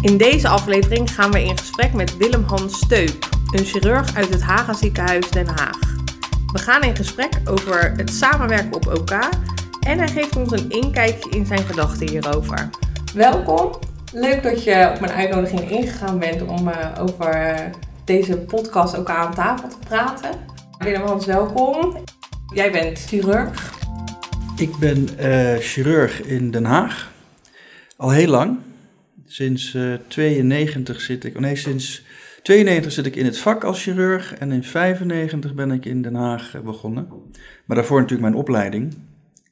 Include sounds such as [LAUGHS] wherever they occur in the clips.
In deze aflevering gaan we in gesprek met Willem-Hans Steup, een chirurg uit het Haga Ziekenhuis Den Haag. We gaan in gesprek over het samenwerken op OK en hij geeft ons een inkijkje in zijn gedachten hierover. Welkom, leuk dat je op mijn uitnodiging ingegaan bent om uh, over deze podcast ook aan tafel te praten. Willem-Hans, welkom. Jij bent chirurg. Ik ben uh, chirurg in Den Haag, al heel lang. Sinds uh, 92 zit ik, nee, sinds 92 zit ik in het vak als chirurg en in 95 ben ik in Den Haag begonnen. Maar daarvoor natuurlijk mijn opleiding,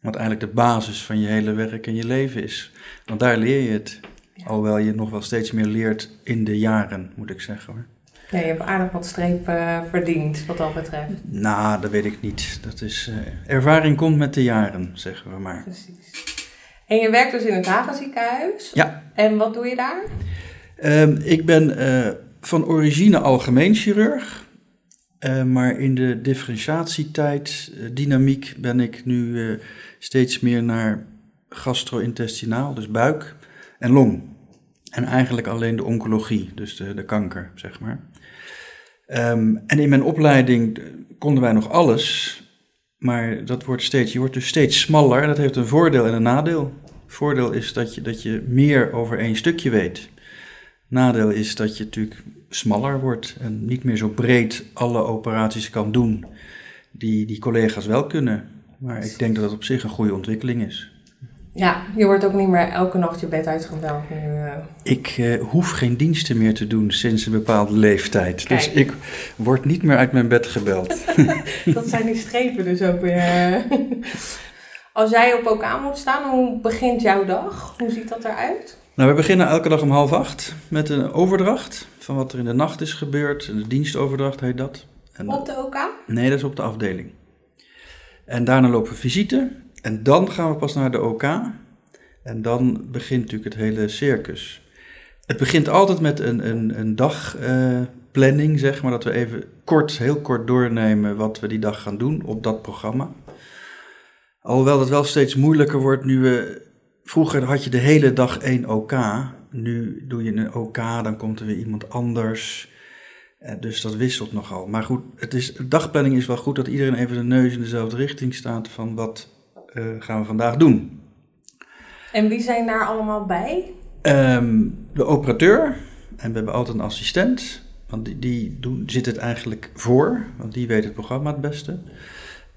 wat eigenlijk de basis van je hele werk en je leven is. Want daar leer je het, alhoewel je nog wel steeds meer leert in de jaren, moet ik zeggen hoor. Ja, je hebt aardig wat streep uh, verdiend wat dat betreft. Nou, dat weet ik niet. Dat is, uh, ervaring komt met de jaren, zeggen we maar. Precies. En je werkt dus in het Haga ziekenhuis. Ja. En wat doe je daar? Um, ik ben uh, van origine algemeen chirurg. maar in de differentiatietijd, dynamiek, ben ik nu steeds meer naar gastro-intestinaal, dus buik en long. En eigenlijk alleen de oncologie, dus de, de kanker, zeg maar. Um, en in mijn opleiding konden wij nog alles, maar dat wordt steeds, je wordt dus steeds smaller. Dat heeft een voordeel en een nadeel. Voordeel is dat je, dat je meer over één stukje weet. Nadeel is dat je natuurlijk smaller wordt en niet meer zo breed alle operaties kan doen die, die collega's wel kunnen. Maar ik denk dat dat op zich een goede ontwikkeling is. Ja, je wordt ook niet meer elke nacht je bed uitgebeld. Uh... Ik uh, hoef geen diensten meer te doen sinds een bepaalde leeftijd. Kijk. Dus ik word niet meer uit mijn bed gebeld. [LAUGHS] dat zijn die strepen dus ook weer. [LAUGHS] Als jij op OK moet staan, hoe begint jouw dag? Hoe ziet dat eruit? Nou, we beginnen elke dag om half acht met een overdracht van wat er in de nacht is gebeurd. De dienstoverdracht heet dat. En op de OK? Nee, dat is op de afdeling. En daarna lopen we visite. En dan gaan we pas naar de OK. En dan begint natuurlijk het hele circus. Het begint altijd met een, een, een dagplanning, uh, zeg maar. Dat we even kort, heel kort doornemen wat we die dag gaan doen op dat programma. Alhoewel het wel steeds moeilijker wordt nu we... Vroeger had je de hele dag één OK. Nu doe je een OK, dan komt er weer iemand anders. Dus dat wisselt nogal. Maar goed, het is, dagplanning is wel goed dat iedereen even de neus in dezelfde richting staat van wat uh, gaan we vandaag doen. En wie zijn daar allemaal bij? Um, de operateur. En we hebben altijd een assistent. Want die, die doen, zit het eigenlijk voor. Want die weet het programma het beste.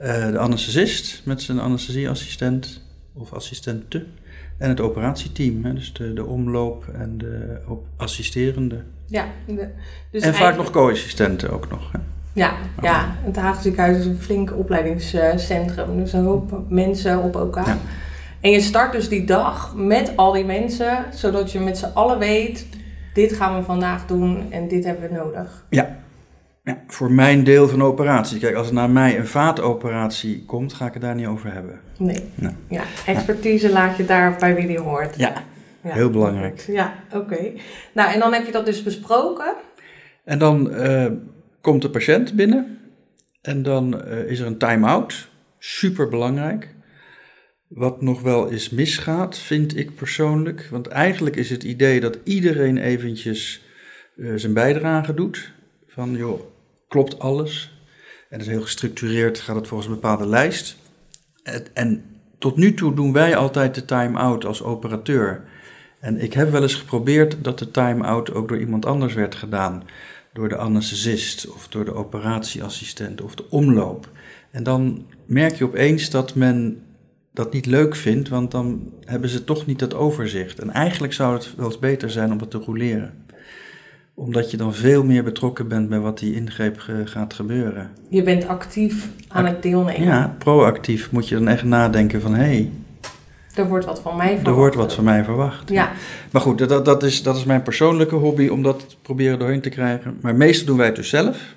Uh, de anesthesist met zijn anesthesieassistent of assistente. En het operatieteam. Hè, dus de, de omloop en de assisterende. Ja, de, dus en vaak nog co-assistenten ook nog. Hè. Ja, ja, het Haagse ziekenhuis is een flink opleidingscentrum. Dus een hoop mensen op elkaar. Ja. En je start dus die dag met al die mensen, zodat je met z'n allen weet: dit gaan we vandaag doen en dit hebben we nodig. Ja. Ja, voor mijn deel van de operatie. Kijk, als er naar mij een vaatoperatie komt, ga ik het daar niet over hebben. Nee. nee. Ja, expertise ja. laat je daar bij wie die hoort. Ja, ja. heel belangrijk. Ja, oké. Okay. Nou, en dan heb je dat dus besproken. En dan. Uh, komt de patiënt binnen en dan uh, is er een time-out. Super belangrijk. Wat nog wel eens misgaat, vind ik persoonlijk. Want eigenlijk is het idee dat iedereen eventjes uh, zijn bijdrage doet. Van joh, klopt alles? En is heel gestructureerd, gaat het volgens een bepaalde lijst. En, tot nu toe doen wij altijd de time-out als operateur. En ik heb wel eens geprobeerd dat de time-out ook door iemand anders werd gedaan door de anesthesist of door de operatieassistent of de omloop. En dan merk je opeens dat men dat niet leuk vindt, want dan hebben ze toch niet dat overzicht. En eigenlijk zou het wel eens beter zijn om dat te roleren omdat je dan veel meer betrokken bent bij wat die ingreep ge gaat gebeuren. Je bent actief aan het deelnemen. Ja, proactief moet je dan echt nadenken van hé, hey, er wordt wat van mij verwacht. Er wordt wat van mij verwacht. Ja. Maar goed, dat, dat, is, dat is mijn persoonlijke hobby om dat proberen doorheen te krijgen. Maar meestal doen wij het dus zelf.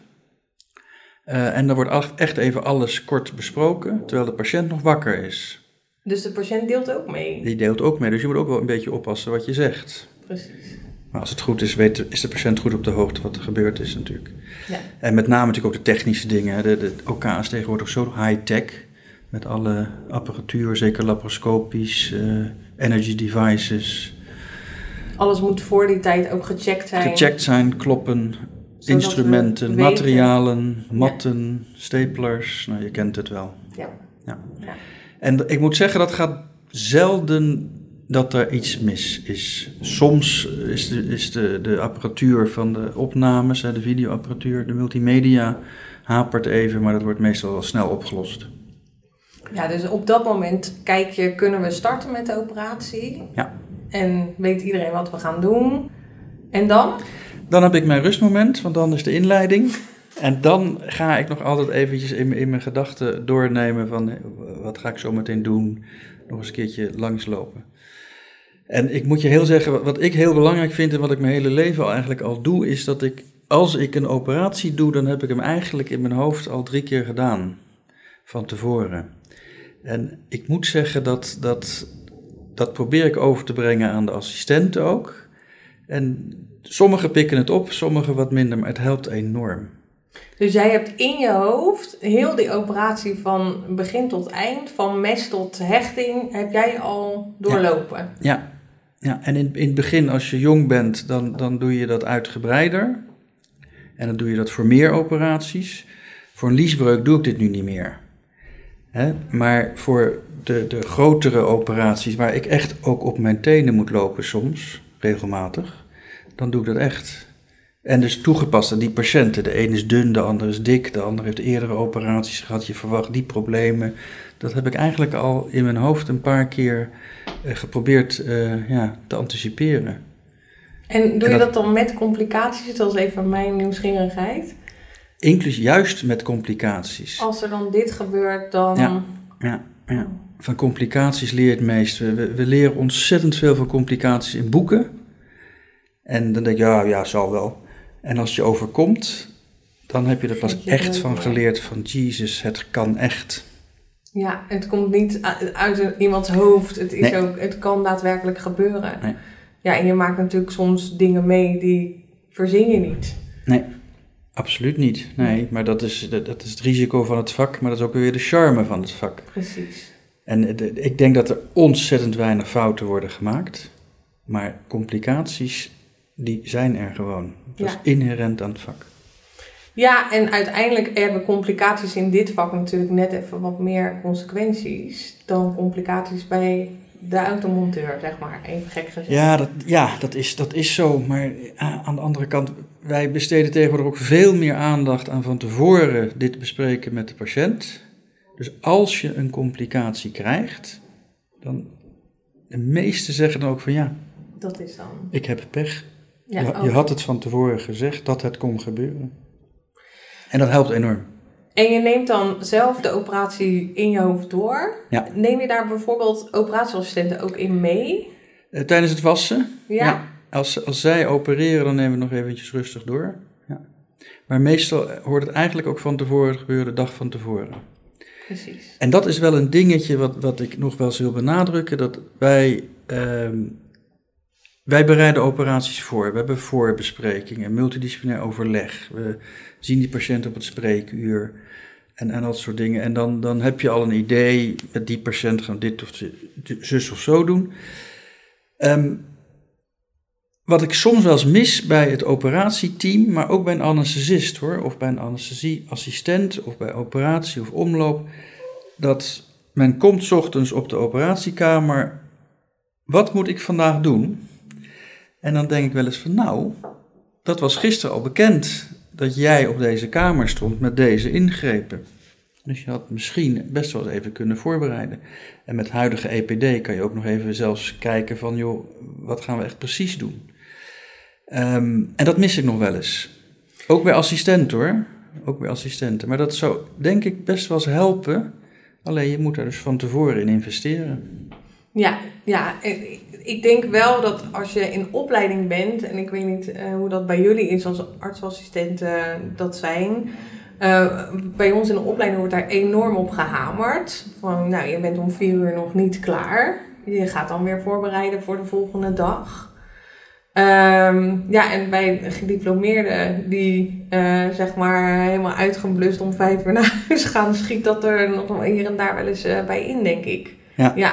Uh, en dan wordt echt even alles kort besproken, terwijl de patiënt nog wakker is. Dus de patiënt deelt ook mee? Die deelt ook mee, dus je moet ook wel een beetje oppassen wat je zegt. Precies. Maar als het goed is, weet, is de patiënt goed op de hoogte wat er gebeurd is natuurlijk. Ja. En met name natuurlijk ook de technische dingen. De, de OK is tegenwoordig zo high-tech met alle apparatuur, zeker laparoscopisch, uh, energy devices. alles moet voor die tijd ook gecheckt zijn. Gecheckt zijn, kloppen, instrumenten, materialen, matten, staplers. Nou, je kent het wel. Ja. Ja. Ja. En ik moet zeggen, dat gaat zelden dat er iets mis is. Soms is de, is de, de apparatuur van de opnames, de videoapparatuur, de multimedia, hapert even, maar dat wordt meestal wel snel opgelost. Ja, dus op dat moment kijk je, kunnen we starten met de operatie? Ja. En weet iedereen wat we gaan doen? En dan? Dan heb ik mijn rustmoment, want dan is de inleiding. En dan ga ik nog altijd eventjes in, mijn- in mijn gedachten doornemen van eh, wat ga ik zo meteen doen. Nog eens een keertje langslopen. En ik moet je heel zeggen, wat- ik heel belangrijk vind en wat ik mijn hele leven al eigenlijk al doe, is dat ik, als ik een operatie doe, dan heb ik hem eigenlijk in mijn hoofd al drie keer gedaan. Van tevoren. En ik moet zeggen dat, dat, dat probeer ik over te brengen aan de assistenten ook. En sommigen pikken het op, sommigen wat minder, maar het helpt enorm. Dus jij hebt in je hoofd heel die operatie van begin tot eind, van mes tot hechting, heb jij al doorlopen. Ja, ja. en in, in het begin als je jong bent, dan, dan doe je dat uitgebreider. En dan doe je dat voor meer operaties. Voor een liesbreuk doe ik dit nu niet meer. Hè? Maar voor de, de grotere operaties, waar ik echt ook op mijn tenen moet lopen soms, regelmatig, dan doe ik dat echt. En dus toegepast aan die patiënten. De een is dun, de ander is dik, de ander heeft eerdere operaties gehad. Je verwacht die problemen. Dat heb ik eigenlijk al in mijn hoofd een paar keer eh, geprobeerd eh, ja, te anticiperen. En doe En je dat- dat dan met complicaties? Dat is even mijn nieuwsgierigheid. Inclusief juist met complicaties. Als er dan dit gebeurt, dan... Ja. Ja, ja. Van complicaties leer je het meest. We, we, we leren ontzettend veel van complicaties in boeken. En dan denk je, ja, ja, zal wel. En als je overkomt, dan heb je er pas echt van geleerd van, Jesus, het kan echt. Ja, het komt niet uit iemands hoofd. Het, is Nee. ook, het kan daadwerkelijk gebeuren. Nee. Ja, en je maakt natuurlijk soms dingen mee die verzin je niet. Nee, absoluut niet. Nee, maar dat is, dat, dat is het risico van het vak, maar dat is ook weer de charme van het vak. Precies. En de- ik denk dat er ontzettend weinig fouten worden gemaakt. Maar complicaties, die zijn er gewoon. Dat Ja. is inherent aan het vak. Ja, en uiteindelijk hebben complicaties in dit vak natuurlijk net even wat meer consequenties dan complicaties bij de automonteur, zeg maar. Even gek gezegd. Ja, dat, ja dat, is, dat is zo. Maar aan de andere kant, wij besteden tegenwoordig ook veel meer aandacht aan van tevoren dit bespreken met de patiënt. Dus als je een complicatie krijgt, dan de meesten zeggen dan ook van ja, Dat is dan. ik heb pech. Ja, je, je had het van tevoren gezegd dat het kon gebeuren. En dat helpt enorm. En je neemt dan zelf de operatie in je hoofd door. Ja. Neem je daar bijvoorbeeld operatieassistenten ook in mee? Eh, tijdens het wassen, Ja. Als, als zij opereren, dan nemen we nog eventjes rustig door. Ja. Maar meestal hoort het eigenlijk ook van tevoren gebeuren, de dag van tevoren. Precies. En dat is wel een dingetje wat, wat ik nog wel eens wil benadrukken, dat wij, ehm, wij bereiden operaties voor. We hebben voorbesprekingen, multidisciplinair overleg. We zien die patiënt op het spreekuur en, en dat soort dingen. En dan, dan heb je al een idee, met die patiënt gaan dit of zus of zo doen. Ehm, wat ik soms wel eens mis bij het operatieteam, maar ook bij een anesthesist hoor, of bij een anesthesieassistent, of bij operatie of omloop, dat men komt ochtends op de operatiekamer, wat moet ik vandaag doen? En dan denk ik wel eens van nou, dat was gisteren al bekend dat jij op deze kamer stond met deze ingrepen. Dus je had misschien best wel eens even kunnen voorbereiden. En met huidige EPD kan je ook nog even zelfs kijken van, joh, wat gaan we echt precies doen? Ehm, en dat mis ik nog wel eens. Ook bij assistenten hoor. Ook bij assistenten. Maar dat zou denk ik best wel eens helpen. Alleen je moet er dus van tevoren in investeren. Ja, ja, ik- denk wel dat als je in opleiding bent, en ik weet niet eh, hoe dat bij jullie is als artsassistenten dat zijn. eh, bij ons in de opleiding wordt daar enorm op gehamerd. Van, nou, je bent om vier uur nog niet klaar. Je gaat dan weer voorbereiden voor de volgende dag. Ehm, ja, en bij gediplomeerden die eh, zeg maar helemaal uitgeblust om vijf uur [LAUGHS] naar huis gaan, schiet dat er nog wel hier en daar wel eens eh, bij in, denk ik. Ja. ja.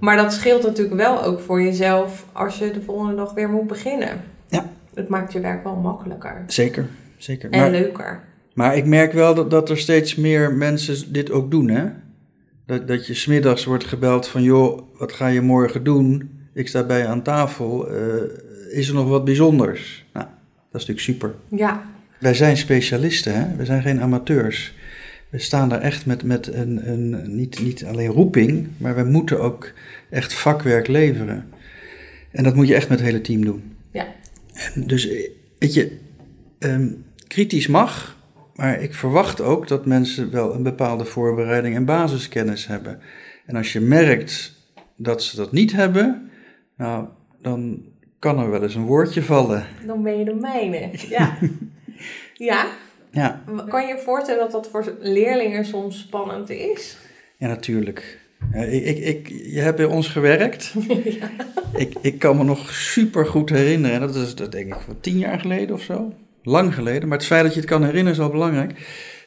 Maar dat scheelt natuurlijk wel ook voor jezelf als je de volgende dag weer moet beginnen. Ja. Het maakt je werk wel makkelijker Zeker, zeker. en Maar, leuker. maar ik merk wel dat, dat er steeds meer mensen dit ook doen, hè? Dat, dat je smiddags wordt gebeld van, joh, wat ga je morgen doen? Ik sta bij je aan tafel. eh, is er nog wat bijzonders? Nou, dat is natuurlijk super. Ja, Wij zijn specialisten, hè? we zijn geen amateurs. We staan daar echt met, met een, een niet, niet alleen roeping, maar we moeten ook echt vakwerk leveren. En dat moet je echt met het hele team doen. Ja. En dus, eh, weet je, ehm, kritisch mag, maar ik verwacht ook dat mensen wel een bepaalde voorbereiding en basiskennis hebben. En als je merkt dat ze dat niet hebben, nou, dan kan er wel eens een woordje vallen. dan ben je de mijne. [LAUGHS] Ja. ja. Ja, Kan je je voorstellen dat dat voor leerlingen soms spannend is? Ja, natuurlijk. Ja, ik, ik, ik, je hebt bij ons gewerkt. [LAUGHS] ik, ik kan me nog super goed herinneren. Dat is dat denk ik wat tien jaar geleden of zo. Lang geleden. Maar het feit dat je het kan herinneren is al belangrijk.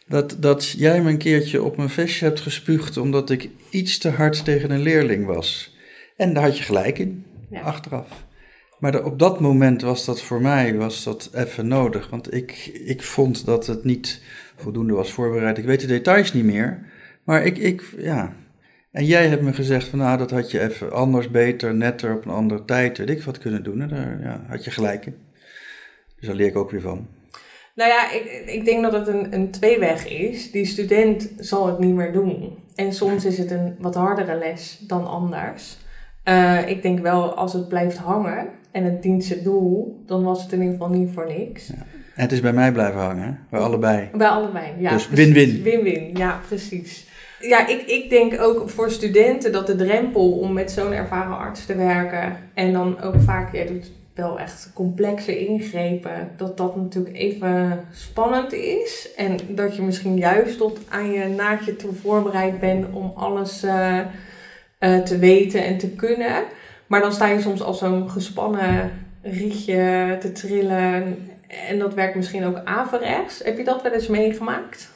Dat, dat jij me een keertje op mijn vestje hebt gespuugd omdat ik iets te hard tegen een leerling was. En daar had je gelijk in, Ja. achteraf. Maar de- op dat moment was dat voor mij was dat even nodig. Want ik, ik vond dat het niet voldoende was voorbereid. Ik weet de details niet meer. Maar ik, ik, ja. En jij hebt me gezegd van nou, dat had je even anders, beter, netter, op een andere tijd, weet ik wat kunnen doen. En daar ja, had je gelijk in. Dus daar leer ik ook weer van. Nou ja, ik, ik denk dat het een, een tweeweg is. Die student zal het niet meer doen. En soms is het een wat hardere les dan anders. Eh, ik denk wel, als het blijft hangen en het dient zijn doel, dan was het in ieder geval niet voor niks. En het is bij mij blijven hangen, bij allebei. Bij allebei, ja. Dus win-win. Win-win, ja, precies. Ja, ik, ik denk ook voor studenten dat de drempel om met zo'n ervaren arts te werken en dan ook vaak, jij doet wel echt complexe ingrepen, dat dat natuurlijk even spannend is. En dat je misschien juist tot aan je naadje toe voorbereid bent om alles eh, eh, te weten en te kunnen. Maar dan sta je soms als zo'n gespannen rietje te trillen. En dat werkt misschien ook averechts. Heb je dat wel eens meegemaakt?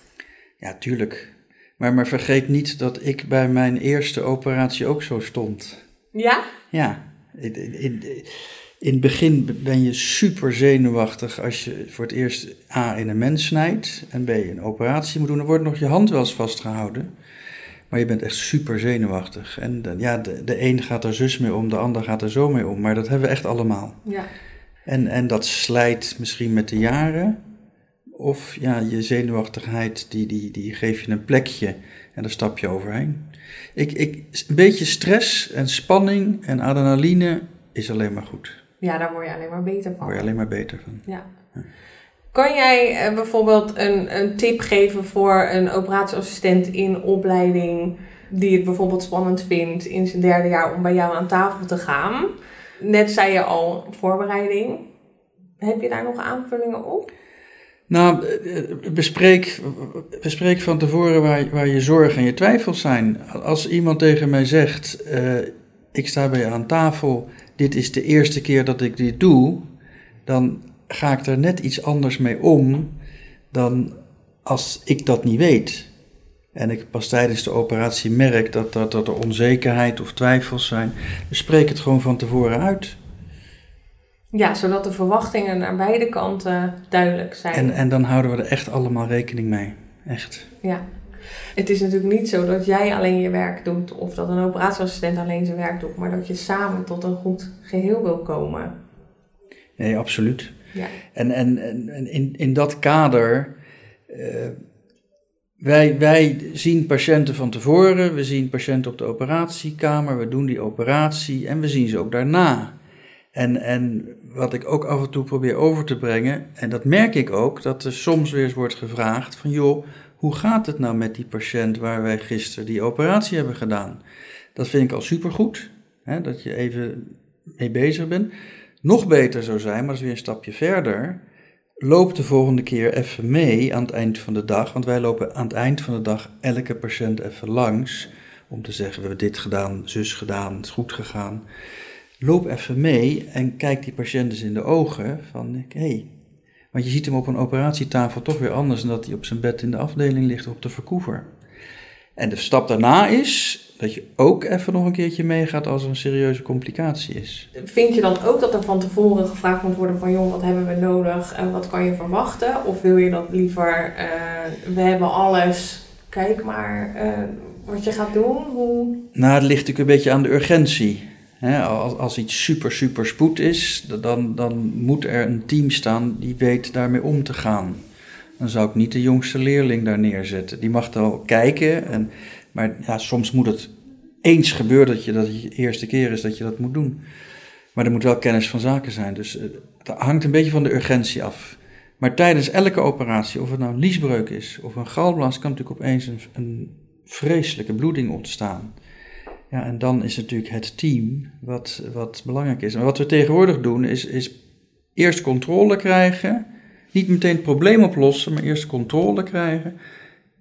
Ja, tuurlijk. Maar, maar vergeet niet dat ik bij mijn eerste operatie ook zo stond. Ja? Ja, in, in, in het begin ben je super zenuwachtig als je voor het eerst A in een mens snijdt en B een operatie moet doen. Dan wordt nog je hand wel eens vastgehouden. Maar je bent echt super zenuwachtig. En dan- ja, de, de een gaat er zus mee om, de ander gaat er zo mee om. Maar dat hebben we echt allemaal. Ja. En, en dat slijt misschien met de jaren. Of ja, je zenuwachtigheid, die, die, die geef je een plekje en daar stap je overheen. Ik, ik, een beetje stress en spanning en adrenaline is alleen maar goed. Ja, daar word je alleen maar beter Daar van. word je alleen maar beter van. Ja. Kan jij eh, bijvoorbeeld een, een tip geven voor een operatieassistent in opleiding die het bijvoorbeeld spannend vindt in zijn derde jaar om bij jou aan tafel te gaan? Net zei je al voorbereiding. Heb je daar nog aanvullingen op? Nou, eh, eh, bespreek, bespreek van tevoren waar, waar je zorgen en je twijfels zijn. Als iemand tegen mij zegt, eh, ik sta bij je aan tafel, dit is de eerste keer dat ik dit doe, dan ga ik er net iets anders mee om dan als ik dat niet weet. En ik pas tijdens de operatie merk dat, dat, dat er onzekerheid of twijfels zijn. Dus spreek het gewoon van tevoren uit. Ja, zodat de verwachtingen naar beide kanten duidelijk zijn. En, en dan houden we er echt allemaal rekening mee. Echt. Ja. Het is natuurlijk niet zo dat jij alleen je werk doet of dat een operatieassistent alleen zijn werk doet, maar dat je samen tot een goed geheel wil komen. Nee, absoluut. Ja. En, en, en en in, in dat kader, eh, wij, wij zien patiënten van tevoren, we zien patiënten op de operatiekamer, we doen die operatie en we zien ze ook daarna. En, en wat ik ook af en toe probeer over te brengen, en dat merk ik ook, dat er soms weer eens wordt gevraagd van joh, hoe gaat het nou met die patiënt waar wij gisteren die operatie hebben gedaan? Dat vind ik al supergoed, hè, dat je even mee bezig bent. Nog beter zou zijn, maar dat is weer een stapje verder. Loop de volgende keer even mee aan het eind van de dag. Want wij lopen aan het eind van de dag elke patiënt even langs. Om te zeggen, we hebben dit gedaan, zus gedaan, het is goed gegaan. Loop even mee en kijk die patiënt eens in de ogen. Van, hé, hey. want je ziet hem op een operatietafel toch weer anders dan dat hij op zijn bed in de afdeling ligt op de verkoever. En de stap daarna is, dat je ook even nog een keertje meegaat als er een serieuze complicatie is. Vind je dan ook dat er van tevoren gevraagd moet worden van joh, wat hebben we nodig en wat kan je verwachten? Of wil je dat liever, eh, we hebben alles, kijk maar eh, wat je gaat doen? Hoe... Nou, het ligt natuurlijk een beetje aan de urgentie. Als, als iets super, super spoed is, dan, dan moet er een team staan die weet daarmee om te gaan. Dan zou ik niet de jongste leerling daar neerzetten. Die mag wel kijken, en, maar ja, soms moet het eens gebeuren dat je dat je eerste keer is dat je dat moet doen. Maar er moet wel kennis van zaken zijn. Dus eh, het hangt een beetje van de urgentie af. Maar tijdens elke operatie, of het nou een liesbreuk is of een galblaas, kan natuurlijk opeens een, een vreselijke bloeding ontstaan. Ja, en dan is natuurlijk het team wat, wat belangrijk is. En wat we tegenwoordig doen, is, is eerst controle krijgen. Niet meteen het probleem oplossen, maar eerst controle krijgen.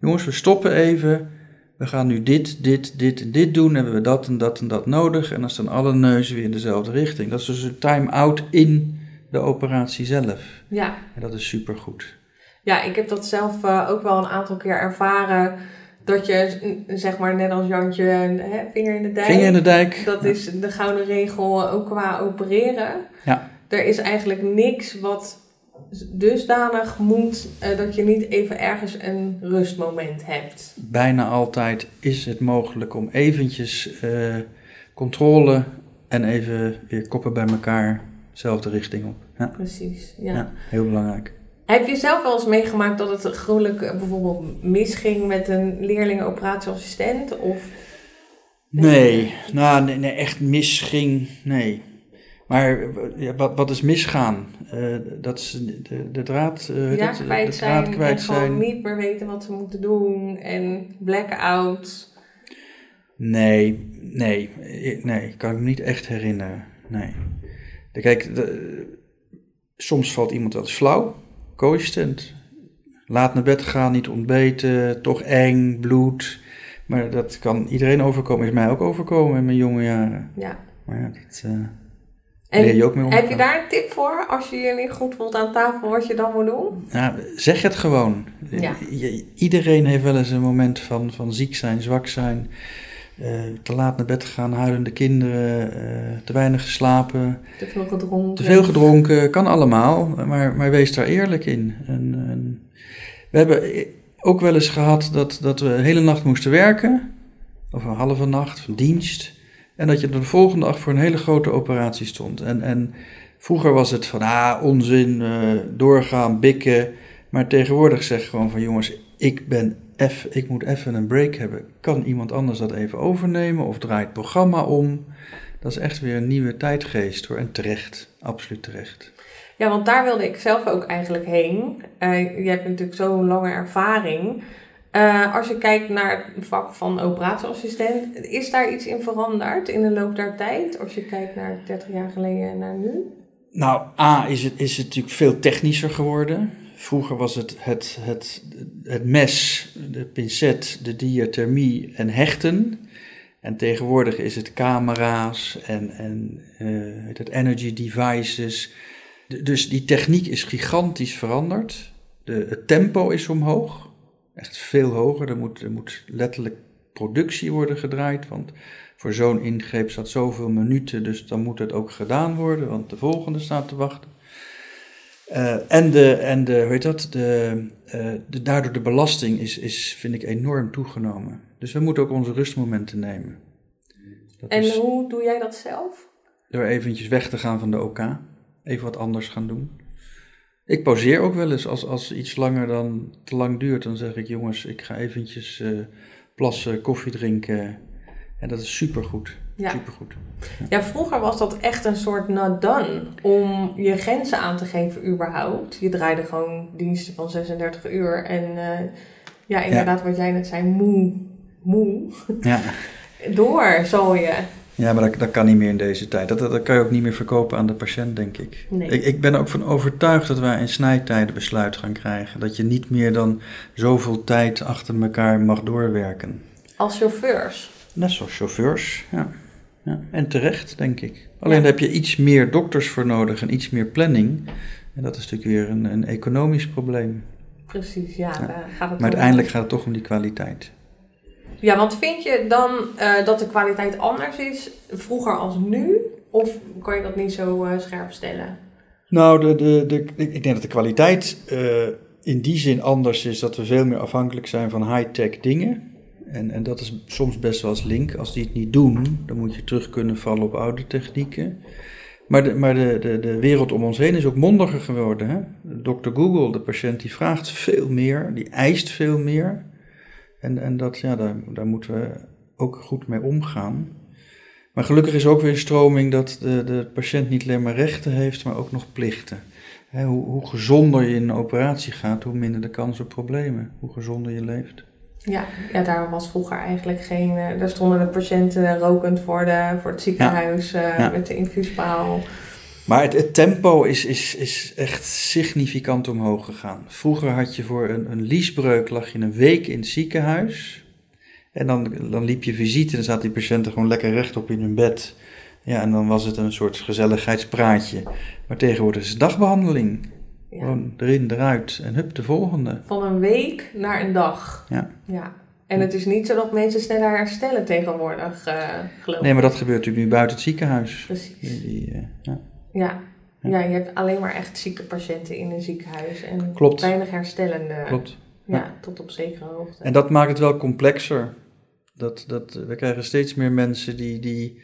Jongens, we stoppen even. We gaan nu dit, dit, dit en dit doen. Hebben we dat en dat en dat nodig. En dan staan alle neuzen weer in dezelfde richting. Dat is dus een time-out in de operatie zelf. Ja. En dat is supergoed. Ja, ik heb dat zelf uh, ook wel een aantal keer ervaren dat je, zeg maar, net als Jantje, hè, vinger in de dijk. Vinger in de dijk. Dat is de gouden regel ook qua opereren. Ja. Er is eigenlijk niks wat dusdanig moet uh, dat je niet even ergens een rustmoment hebt. Bijna altijd is het mogelijk om eventjes uh, controle en even weer koppen bij elkaar, dezelfde richting op. Ja. Precies, ja. ja. Heel belangrijk. Heb je zelf wel eens meegemaakt dat het gruwelijk bijvoorbeeld misging met een leerling operatieassistent? Of... Nee, nou, nee, nee, echt misging, nee. Maar ja, wat, wat is misgaan? Uh, dat is de, de draad, uh, ja, dat, kwijt de zijn draad kwijt en zijn. gewoon niet meer weten wat ze moeten doen en blackout. Nee, nee, nee, kan ik me niet echt herinneren. Nee. Kijk, de, soms valt iemand wel eens flauw co-assistent. Laat naar bed gaan, niet ontbeten, toch eng, bloed. Maar dat kan iedereen overkomen. Is mij ook overkomen in mijn jonge jaren. Ja. Maar ja, dat uh, en je ook mee Heb je daar een tip voor? Als je je niet goed voelt aan tafel, wat je dan moet doen? Ja, zeg het gewoon. Ja. Iedereen heeft wel eens een moment van, van ziek zijn, zwak zijn. Uh, te laat naar bed gaan, huilende kinderen, uh, te weinig geslapen. Te veel gedronken. Te veel gedronken, kan allemaal, maar, maar wees daar eerlijk in. En, en we hebben ook wel eens gehad dat, dat we de hele nacht moesten werken, of een halve nacht van dienst. En dat je de volgende dag voor een hele grote operatie stond. En, en vroeger was het van, ah, onzin, uh, doorgaan, bikken. Maar tegenwoordig zeg gewoon van, jongens, ik ben ik moet even een break hebben. Kan iemand anders dat even overnemen of draait het programma om? Dat is echt weer een nieuwe tijdgeest hoor. En terecht, absoluut terecht. Ja, want daar wilde ik zelf ook eigenlijk heen. Uh, je hebt natuurlijk zo'n lange ervaring. Uh, als je kijkt naar het vak van operatieassistent, is daar iets in veranderd in de loop der tijd? Als je kijkt naar 30 jaar geleden en naar nu? Nou, A is het, is het natuurlijk veel technischer geworden. Vroeger was het het, het, het mes, de pincet, de diathermie en hechten. En tegenwoordig is het camera's en, en uh, het energy devices. dus die techniek is gigantisch veranderd. De, het tempo is omhoog, echt veel hoger. Er moet, er moet letterlijk productie worden gedraaid, want voor zo'n ingreep staat zoveel minuten, dus dan moet het ook gedaan worden, want de volgende staat te wachten. Uh, en de, en de, hoe heet dat, de, uh, de, daardoor de belasting is, is, vind ik, enorm toegenomen. Dus we moeten ook onze rustmomenten nemen. Dat en is, hoe doe jij dat zelf? Door eventjes weg te gaan van de OK. Even wat anders gaan doen. Ik pauzeer ook wel eens als, als iets langer dan te lang duurt. Dan zeg ik, jongens, ik ga eventjes uh, plassen, koffie drinken. En dat is supergoed. Ja. Supergoed. Ja. vroeger was dat echt een soort done om je grenzen aan te geven überhaupt. Je draaide gewoon diensten van 36 uur en uh, ja, inderdaad wat jij net zei, moe, moe. Ja. [LAUGHS] Door, zo je. Ja, maar dat, dat kan niet meer in deze tijd. Dat, dat, kan je ook niet meer verkopen aan de patiënt, denk ik. Nee. ik. Ik ben er ook van overtuigd dat wij in snijtijden besluit gaan krijgen. Dat je niet meer dan zoveel tijd achter elkaar mag doorwerken. Als chauffeurs? Net zoals chauffeurs, ja. Ja. En terecht, denk ik. Alleen ja. heb je iets meer dokters voor nodig en iets meer planning. En dat is natuurlijk weer een, een economisch probleem. Precies, ja. ja. Daar gaat het maar uiteindelijk gaat het toch om die kwaliteit. Ja, want vind je dan eh, dat de kwaliteit anders is vroeger als nu? Of kan je dat niet zo eh, scherp stellen? Nou, de, de, de, ik denk dat de kwaliteit uh, in die zin anders is dat we veel meer afhankelijk zijn van high-tech dingen. En, en dat is soms best wel eens link. Als die het niet doen, dan moet je terug kunnen vallen op oude technieken. Maar de, maar de, de, de wereld om ons heen is ook mondiger geworden. Hè? Dr. Google, de patiënt, die vraagt veel meer, die eist veel meer. En, en dat, ja, daar, daar moeten we ook goed mee omgaan. Maar gelukkig is ook weer een stroming dat de, de patiënt niet alleen maar rechten heeft, maar ook nog plichten. hoe, hoe gezonder je in een operatie gaat, hoe minder de kans op problemen. Hoe gezonder je leeft. Ja, ja, daar was vroeger eigenlijk geen. Uh, daar stonden de patiënten rokend voor, de, voor het ziekenhuis ja. Uh, met de infuuspaal. Maar het, het, tempo is, is, is echt significant omhoog gegaan. Vroeger had je voor een, een liesbreuk lag je een week in het ziekenhuis. En dan, dan liep je visite en dan zaten die patiënten gewoon lekker rechtop in hun bed. Ja, en dan was het een soort gezelligheidspraatje. Maar tegenwoordig is het dagbehandeling. Gewoon erin, eruit en hup, de volgende. Van een week naar een dag. Ja. ja. En het is niet zo dat mensen sneller herstellen tegenwoordig, uh, geloof Nee, maar dat gebeurt natuurlijk nu buiten het ziekenhuis. Precies. Die, uh, ja. Ja. ja. je hebt alleen maar echt zieke patiënten in een ziekenhuis. En Klopt. weinig herstellende. Klopt. Ja, ja, tot op zekere hoogte. En dat maakt het wel complexer. Dat, dat, we krijgen steeds meer mensen die, die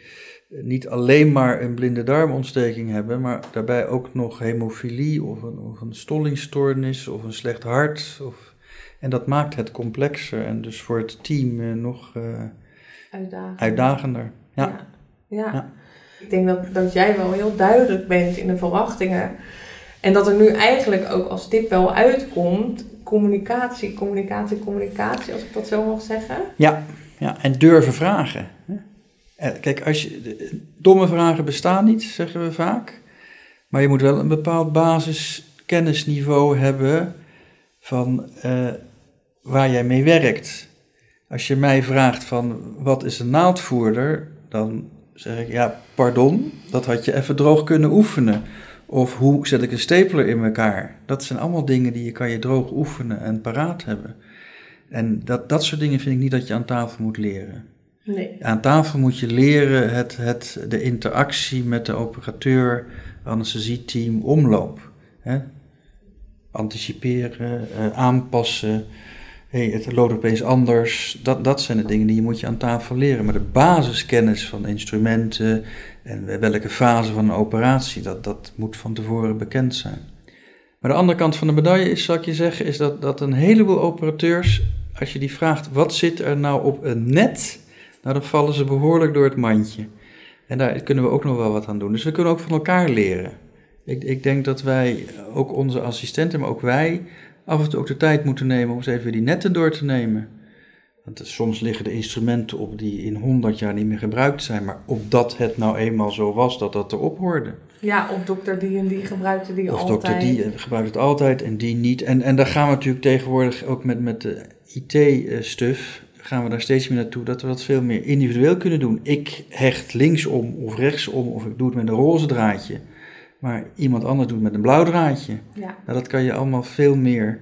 niet alleen maar een blinde darmontsteking hebben, maar daarbij ook nog hemofilie of een, of een stollingstoornis of een slecht hart. Of, en dat maakt het complexer en dus voor het team uh, nog uh, uitdagender. uitdagender. Ja. Ja. ja. Ik denk dat, dat jij wel heel duidelijk bent in de verwachtingen. En dat er nu eigenlijk ook als tip wel uitkomt: communicatie, communicatie, communicatie, als ik dat zo mag zeggen. Ja, ja. en durven vragen. Eh, kijk, als je, domme vragen bestaan niet, zeggen we vaak. Maar je moet wel een bepaald basiskennisniveau hebben van uh, waar jij mee werkt. Als je mij vraagt van wat is een naaldvoerder, dan zeg ik ja, pardon, dat had je even droog kunnen oefenen. Of hoe zet ik een stapler in elkaar? Dat zijn allemaal dingen die je kan je droog oefenen en paraat hebben. En dat, dat soort dingen vind ik niet dat je aan tafel moet leren. Nee. Aan tafel moet je leren het, het, de interactie met de operateur, anesthesieteam, omloop. Hè? Anticiperen, eh, aanpassen. Hey, het loopt opeens anders. Dat, dat zijn de dingen die je moet je aan tafel leren. Maar de basiskennis van instrumenten en welke fase van een operatie, dat, dat moet van tevoren bekend zijn. Maar de andere kant van de medaille is, zal ik je zeggen, is dat, dat een heleboel operateurs, als je die vraagt, wat zit er nou op een net nou, dan vallen ze behoorlijk door het mandje. En daar kunnen we ook nog wel wat aan doen. Dus we kunnen ook van elkaar leren. Ik, ik denk dat wij, ook onze assistenten, maar ook wij, af en toe ook de tijd moeten nemen om eens even die netten door te nemen. Want soms liggen de instrumenten op die in 100 jaar niet meer gebruikt zijn, maar opdat het nou eenmaal zo was dat dat erop hoorde. Ja, of dokter die en die gebruikte die of altijd. Of dokter die gebruikt het altijd en die niet. En, en daar gaan we natuurlijk tegenwoordig ook met, met de IT-stuf gaan we daar steeds meer naartoe dat we dat veel meer individueel kunnen doen. Ik hecht linksom of rechtsom of ik doe het met een roze draadje. Maar iemand anders doet het met een blauw draadje. Ja. Nou, dat kan je allemaal veel meer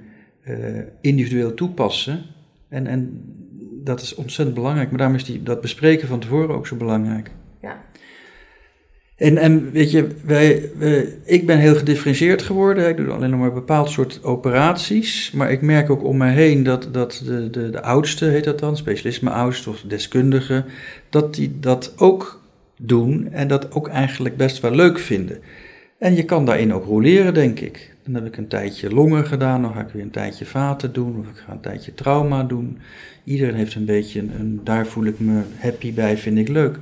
uh, individueel toepassen. En, en dat is ontzettend belangrijk. Maar daarom is die, dat bespreken van tevoren ook zo belangrijk. En, en weet je, wij, ik ben heel gedifferentieerd geworden. Ik doe alleen nog maar bepaald soort operaties. Maar ik merk ook om me heen dat, dat de, de, de oudste, heet dat dan, specialisme oudste of deskundigen, dat die dat ook doen en dat ook eigenlijk best wel leuk vinden. En je kan daarin ook roleren, denk ik. Dan heb ik een tijdje longen gedaan, dan ga ik weer een tijdje vaten doen, of ik ga een tijdje trauma doen. Iedereen heeft een beetje een daar voel ik me happy bij, vind ik leuk.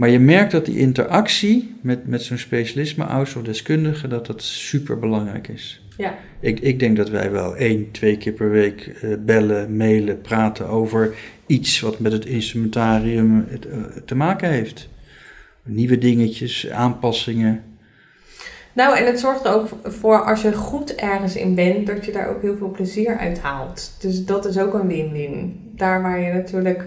Maar je merkt dat die interactie met, met zo'n specialisme, arts of deskundige, dat dat super belangrijk is. Ja. Ik, ik denk dat wij wel één, twee keer per week uh, bellen, mailen, praten over iets wat met het instrumentarium het, uh, te maken heeft. Nieuwe dingetjes, aanpassingen. Nou, en het zorgt er ook voor als je goed ergens in bent, dat je daar ook heel veel plezier uit haalt. Dus dat is ook een win-win. Daar waar je natuurlijk.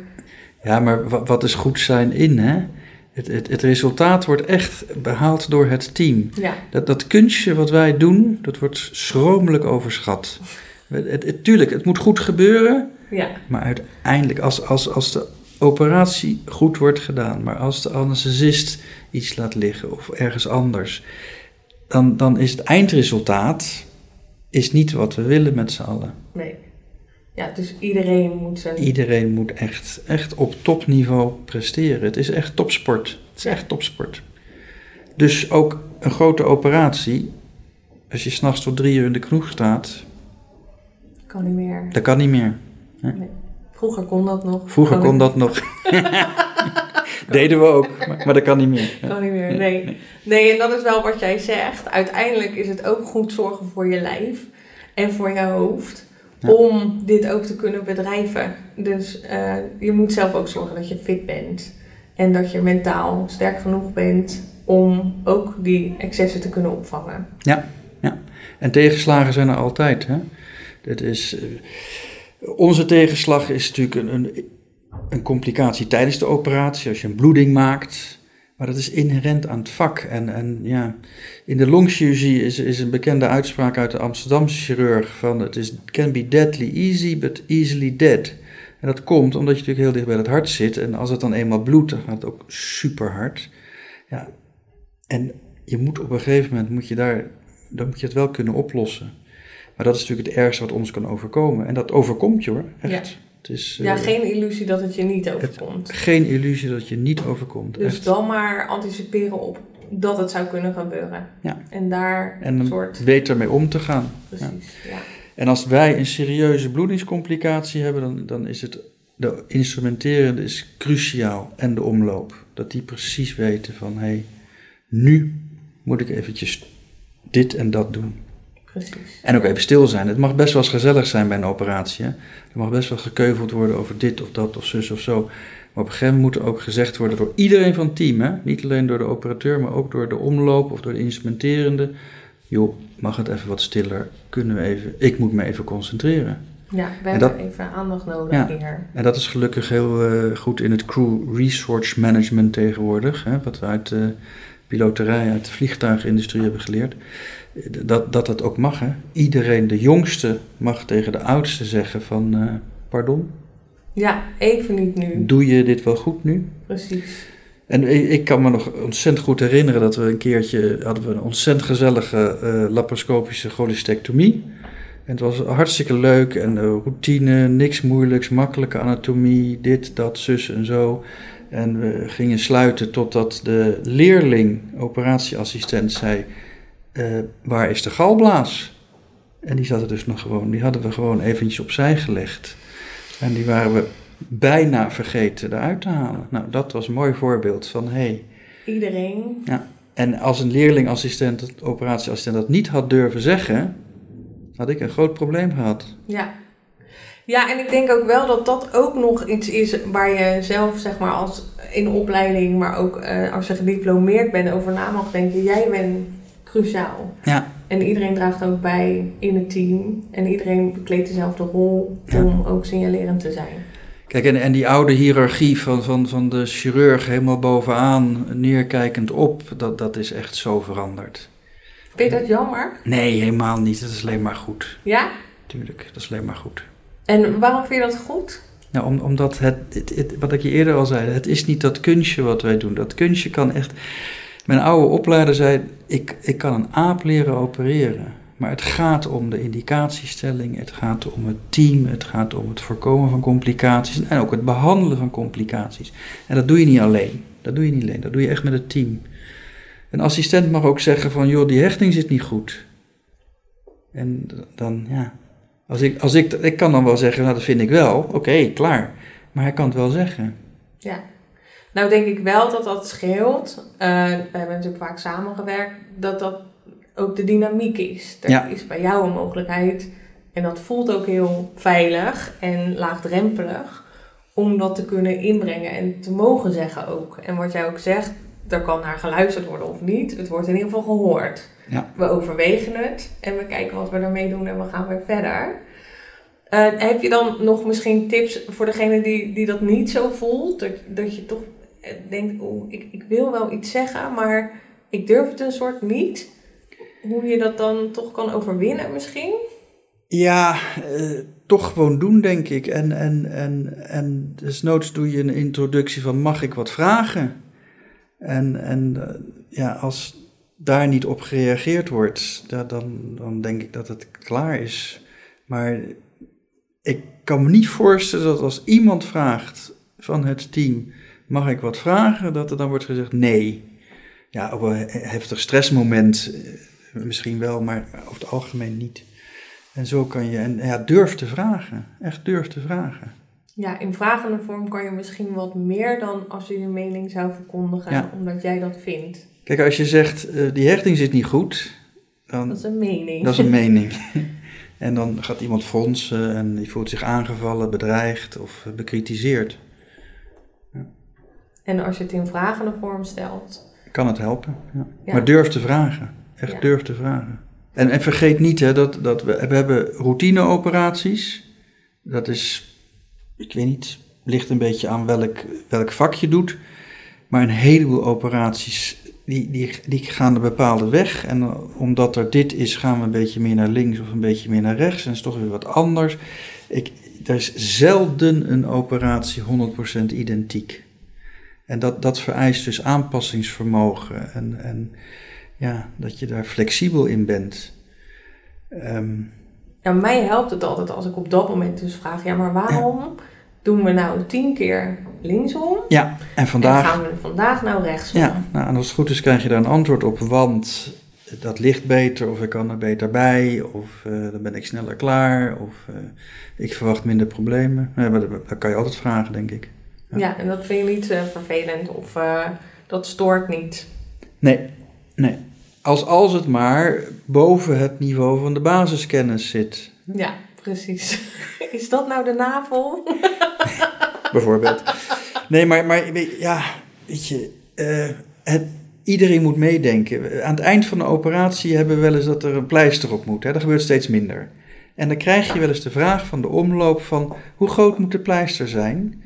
Ja, maar wat is goed zijn in, hè? Het, het, het, resultaat wordt echt behaald door het team. Ja. Dat, dat kunstje wat wij doen, dat wordt schromelijk overschat. Het, het, tuurlijk, het moet goed gebeuren. Ja, Maar uiteindelijk, als, als, als de operatie goed wordt gedaan, maar als de anesthesist iets laat liggen of ergens anders, dan, dan is het eindresultaat is niet wat we willen met z'n allen. nee. Ja, dus iedereen moet zijn... Iedereen moet echt, echt op topniveau presteren. Het is echt topsport. Het is Ja. echt topsport. Dus ook een grote operatie, als je s'nachts tot drie uur in de kroeg staat, Kan niet meer. dat kan niet meer. Nee. Vroeger kon dat nog. Vroeger kon dat nog. [LAUGHS] Deden we ook, maar, maar dat kan niet meer. Kan niet meer, nee. Nee, en dat is wel wat jij zegt. Uiteindelijk is het ook goed zorgen voor je lijf en voor je hoofd. Ja. Om dit ook te kunnen bedrijven. Dus eh, je moet zelf ook zorgen dat je fit bent. En dat je mentaal sterk genoeg bent om ook die excessen te kunnen opvangen. En tegenslagen zijn er altijd. Hè? Dat is, eh, onze tegenslag is natuurlijk een, een, een complicatie tijdens de operatie, als je een bloeding maakt. Maar dat is inherent aan het vak. En, en ja, in de longchirurgie is, is een bekende uitspraak uit de Amsterdamse chirurg van het is can be deadly easy, but easily dead. En dat komt omdat je natuurlijk heel dicht bij het hart zit. En als het dan eenmaal bloedt, dan gaat het ook super hard. Ja, en je moet op een gegeven moment, moet je daar, dan moet je het wel kunnen oplossen. Maar dat is natuurlijk het ergste wat ons kan overkomen. En dat overkomt je hoor, echt. Het is Ja, eh, geen illusie dat het je niet overkomt. geen illusie dat je niet overkomt. Dus echt. dan maar anticiperen op dat het zou kunnen gebeuren. Ja. En daar En een soort... weet ermee om te gaan. Precies, ja. En als wij een serieuze bloedingscomplicatie hebben, dan, dan is het de instrumenterende is cruciaal en de omloop. Dat die precies weten van hé, hey, nu moet ik eventjes dit en dat doen. Precies. En ook even stil zijn. Het mag best wel eens gezellig zijn bij een operatie. Hè? Er mag best wel gekeuveld worden over dit of dat of zus of zo. Maar op een gegeven moment moet er ook gezegd worden door iedereen van het team. Hè? Niet alleen door de operateur, maar ook door de omloop of door de instrumenterende. Joh, mag het even wat stiller? Kunnen we even... Ik moet me even concentreren. Ja, we En hebben even aandacht nodig Ja. hier. En dat is gelukkig heel eh, goed in het crew resource management tegenwoordig. Hè? Wat uit de piloterij, uit de vliegtuigindustrie hebben geleerd. Eh, Dat, dat het ook mag. Hè? Iedereen, de jongste, mag tegen de oudste zeggen van... eh, pardon, Ja, even niet nu. doe je dit wel goed nu? Precies. En ik, kan me nog ontzettend goed herinneren dat we een keertje... hadden we een ontzettend gezellige eh, laparoscopische cholecystectomie. En het was hartstikke leuk en routine, niks moeilijks, makkelijke anatomie, dit, dat, zus en zo. En we gingen sluiten totdat de leerling, operatieassistent, zei: eh, Waar is de galblaas? En die zat er dus nog gewoon, die hadden we gewoon eventjes opzij gelegd. En die waren we bijna vergeten eruit te halen. Nou, dat was een mooi voorbeeld van hé. Hey, Iedereen. en als een leerlingassistent, operatieassistent, dat niet had durven zeggen, had ik een groot probleem gehad. Ja. Ja, en ik denk ook wel dat dat ook nog iets is waar je zelf, zeg maar, als in opleiding, maar ook eh, als je gediplomeerd bent, over na mag denken. Jij bent cruciaal. Ja. En iedereen draagt ook bij in het team. En iedereen bekleedt dezelfde rol Ja. om ook signalerend te zijn. Kijk, en, en die oude hiërarchie van, van, van de chirurg helemaal bovenaan, neerkijkend op, dat, dat is echt zo veranderd. Vind je dat jammer? Nee, helemaal niet. Dat is alleen maar goed. Ja? Tuurlijk, dat is alleen maar goed. En waarom vind je dat goed? Nou, om, omdat het, het, het- wat ik je eerder al zei, het is niet dat kunstje wat wij doen. Dat kunstje kan echt. Mijn oude opleider zei: ik, ik kan een aap leren opereren. Maar het gaat om de indicatiestelling, het gaat om het team, het gaat om het voorkomen van complicaties en ook het behandelen van complicaties. En dat doe je niet alleen. Dat doe je niet alleen, dat doe je echt met het team. Een assistent mag ook zeggen van, joh, die hechting zit niet goed. En dan, ja, als ik, als ik, ik kan dan wel zeggen, nou dat vind ik wel, oké, klaar. Maar hij kan het wel zeggen. Ja. Nou denk ik wel dat dat scheelt. Eh, we hebben natuurlijk vaak samengewerkt. Dat dat ook de dynamiek is. Er Ja. is bij jou een mogelijkheid. En dat voelt ook heel veilig en laagdrempelig. Om dat te kunnen inbrengen en te mogen zeggen ook. En wat jij ook zegt, er kan naar geluisterd worden of niet. Het wordt in ieder geval gehoord. Ja. We overwegen het en we kijken wat we ermee doen en we gaan weer verder. Eh, heb je dan nog misschien tips voor degene die, die dat niet zo voelt? Dat, dat je toch eh, denkt, oh, ik, ik wil wel iets zeggen, maar ik durf het een soort niet. Hoe je dat dan toch kan overwinnen misschien? Ja, eh, toch gewoon doen, denk ik. En, en, en, en desnoods doe je een introductie van mag ik wat vragen? En, en ja, als daar niet op gereageerd wordt, dan, dan denk ik dat het klaar is. Maar ik kan me niet voorstellen dat als iemand vraagt van het team, mag ik wat vragen, dat er dan wordt gezegd nee. Ja, op een heftig stressmoment eh, misschien wel, maar over het algemeen niet. En zo kan je, en ja, durf te vragen. Echt durf te vragen. Ja, in vragende vorm kan je misschien wat meer dan als je je mening zou verkondigen, omdat jij dat vindt. Kijk, als je zegt, uh, die hechting zit niet goed, dan... Dat is een mening. Dat is een mening. [LAUGHS] en dan gaat iemand fronsen en die voelt zich aangevallen, bedreigd of bekritiseerd. Ja. En als je het in vragende vorm stelt... Kan het helpen, ja. Maar durf te vragen. Echt durf te vragen. En, en vergeet niet hè, dat, dat we, we hebben routineoperaties. Dat is, ik weet niet, ligt een beetje aan welk, welk vak je doet. Maar een heleboel operaties, die, die, die gaan een bepaalde weg. En omdat er dit is, gaan we een beetje meer naar links of een beetje meer naar rechts. En is toch weer wat anders. Ik, er is zelden een operatie 100% identiek. En dat, dat vereist dus aanpassingsvermogen. En, en ja, dat je daar flexibel in bent. Um, ja, mij helpt het altijd als ik op dat moment dus vraag: ja, maar waarom doen we nou tien keer linksom? Ja, en vandaag. En gaan we vandaag nou rechtsom? Ja, nou, en als het goed is, krijg je daar een antwoord op, want dat ligt beter, of ik kan er beter bij, of uh, dan ben ik sneller klaar, of uh, ik verwacht minder problemen. Ja, maar dat, kan je altijd vragen, denk ik. Ja, ja en dat vind je niet uh, vervelend of dat stoort niet? Nee, nee. Als, als het maar boven het niveau van de basiskennis zit. Ja, precies. [LAUGHS] Is dat nou de navel? [LAUGHS] Bijvoorbeeld. Nee, maar, maar ja, weet je, uh, het, iedereen moet meedenken. Aan het eind van de operatie hebben we wel eens dat er een pleister op moet. Hè? Dat gebeurt steeds minder. En dan krijg je wel eens de vraag van de omloop van hoe groot moet de pleister zijn?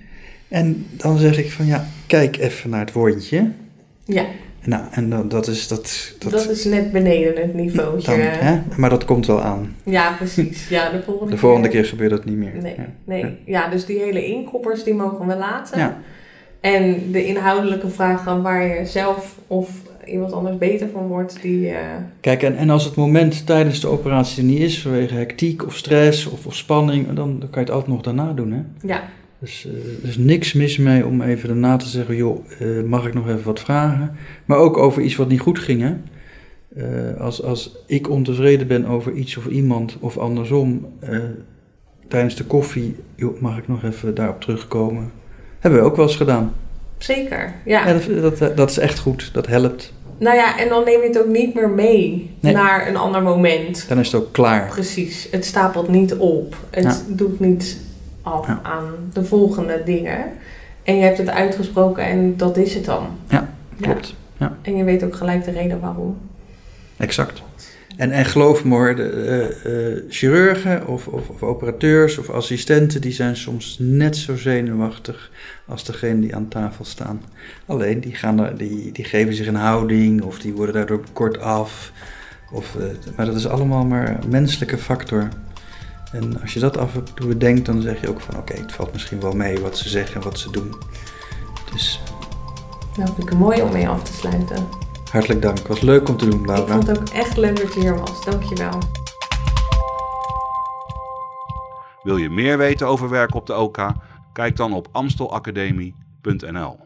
En dan zeg ik van ja, kijk even naar het wondje. Ja. Nou, en dat is... Dat, dat, dat is net beneden het niveau. hè? Maar dat komt wel aan. Ja, precies. Ja, de volgende, de volgende keer, gebeurt dat niet meer. Nee, ja. nee. Ja. dus die hele inkoppers, die mogen we laten. Ja. En de inhoudelijke vragen waar je zelf of iemand anders beter van wordt, die... Uh... Kijk, en, en als het moment tijdens de operatie er niet is, vanwege hectiek of stress of, of spanning, dan, dan kan je het altijd nog daarna doen, hè? Ja. Dus uh, er is niks mis mee om even daarna te zeggen, joh, uh, mag ik nog even wat vragen? Maar ook over iets wat niet goed ging, hè? Uh, als, als ik ontevreden ben over iets of iemand, of andersom, tijdens de koffie, joh, mag ik nog even daarop terugkomen? Hebben we ook wel eens gedaan. Zeker, ja. ja dat, dat, dat, is echt goed, dat helpt. Nou ja, en dan neem je het ook niet meer mee nee. naar een ander moment. Dan is het ook klaar. Precies, het stapelt niet op. Het ja. doet niet af aan de volgende dingen. En je hebt het uitgesproken en dat is het dan. Ja, klopt. Ja. En je weet ook gelijk de reden waarom. Exact. En, en geloof me hoor, de, uh, chirurgen of, of, of, operateurs of assistenten, die zijn soms net zo zenuwachtig als degene die aan tafel staan. Alleen, die, gaan er, die, die geven zich een houding of die worden daardoor kort af. Of, uh, maar dat is allemaal maar een menselijke factor. En als je dat af en toe bedenkt, dan zeg je ook van oké, het valt misschien wel mee wat ze zeggen en wat ze doen. Dus... Nou, vind ik het mooi om mee af te sluiten. Hartelijk dank. Het was leuk om te doen, Laura. Ik vond het ook echt leuk dat je hier was. Dankjewel. Wil je meer weten over werk op de OK? Kijk dan op amstelacademie.nl